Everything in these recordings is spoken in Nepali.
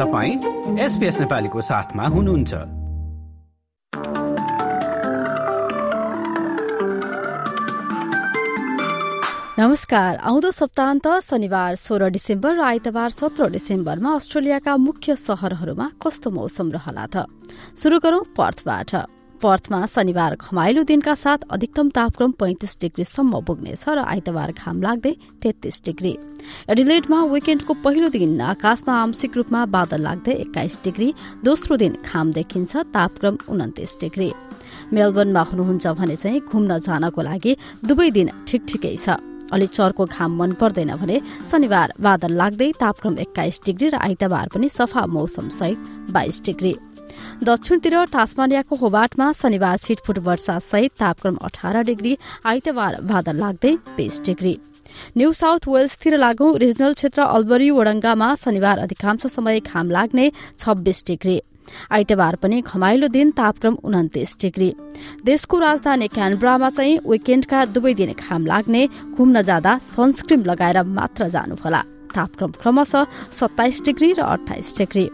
तपाईँ एसपिएस नेपालीको साथमा हुनुहुन्छ। नमस्कार। आउँदो सप्ताहन्त शनिबार सोह्र डिसेम्बर र आइतबार सत्र डिसेम्बरमा अस्ट्रेलियाका मुख्य शहरहरूमा कस्तो मौसम रहला त? शुरू गरौं पर्थबाट। पर्थमा शनिबार घमाइलो दिनका साथ अधिकतम तापक्रम पैंतिस डिग्रीसम्म पुग्नेछ र आइतबार घाम लाग्दै तेत्तीस डिग्री। एडिलेडमा विकेण्डको पहिलो दिन आकाशमा आंशिक रूपमा बादल लाग्दै एक्काइस डिग्री दोस्रो दिन घाम देखिन्छ तापक्रम उन्तिस डिग्री। मेलबर्नमा हुनुहुन्छ भने चाहिँ घुम्न जानको लागि दुवै दिन ठिक ठिकै छ। अलि चर्को घाम मन पर्दैन भने शनिबार बादल लाग्दै तापक्रम एक्काइस डिग्री र आइतबार पनि सफा मौसम सहित बाइस डिग्री। दक्षिणतिर टास्मानियाको होबाटमा शनिबार छिटफुट वर्षा सहित तापक्रम अठार डिग्री आइतबार बादल लाग्दै बीस डिग्री। न्यू साउथ वेल्सतिर लागू रिजनल क्षेत्र अल्बरी वडंगामा शनिबार अधिकांश समय घाम लाग्ने छब्बीस डिग्री। आइतबार पनि घमाइलो दिन तापक्रम उन्तिस डिग्री। देशको राजधानी क्यानब्रामा चाहिँ विकेण्डका दुवै दिन घाम लाग्ने घुम्न जाँदा सनस्क्रिम लगाएर मात्र जानुहोला। तापक्रम क्रमशः सत्ताइस डिग्री र अठाइस डिग्री।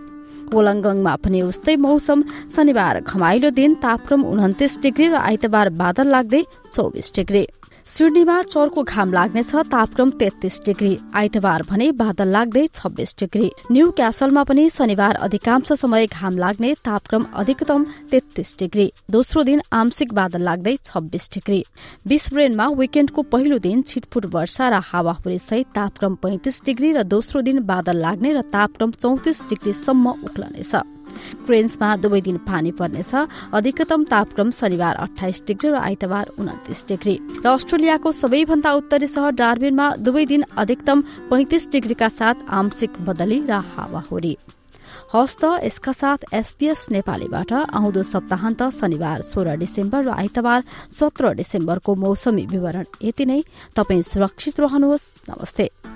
कोलङ्गङमा पनि उस्तै मौसम। शनिबार घमाइलो दिन तापक्रम उन्तिस डिग्री र आइतबार बादल लाग्दै चौबिस डिग्री। सिडनीमा चर्को घाम लाग्नेछ तापक्रम तेत्तीस डिग्री। आइतबार भने बादल लाग्दै छब्बीस डिग्री। न्यू क्यासलमा पनि शनिबार अधिकांश समय घाम लाग्ने तापक्रम अधिकतम तेत्तीस डिग्री। दोस्रो दिन आंशिक बादल लाग्दै छब्बीस डिग्री। बिसब्रेनमा विकेण्डको पहिलो दिन छिटफुट वर्षा र हावाहुरी सहित तापक्रम पैंतिस डिग्री र दोस्रो दिन बादल लाग्ने र तापक्रम चौतिस डिग्रीसम्म उक्लनेछ। क्रेन्समा दुवै दिन पानी पर्नेछ। अधिकतम तापक्रम शनिबार अठाइस डिग्री र आइतबार उन्तिस डिग्री। र अस्ट्रेलियाको सबैभन्दा उत्तरी शहर डार्बिनमा दुवै दिन अधिकतम पैंतिस डिग्रीका साथ आंशिक बदली र हावाहुरी। हस्त यसका साथ एसपीएस नेपालीबाट आउँदो सप्ताहन्त शनिबार सोह्र डिसेम्बर र आइतबार सत्र डिसेम्बरको मौसमी विवरण यति नै। तपाई सुरक्षित रहनुहोस्। नमस्ते।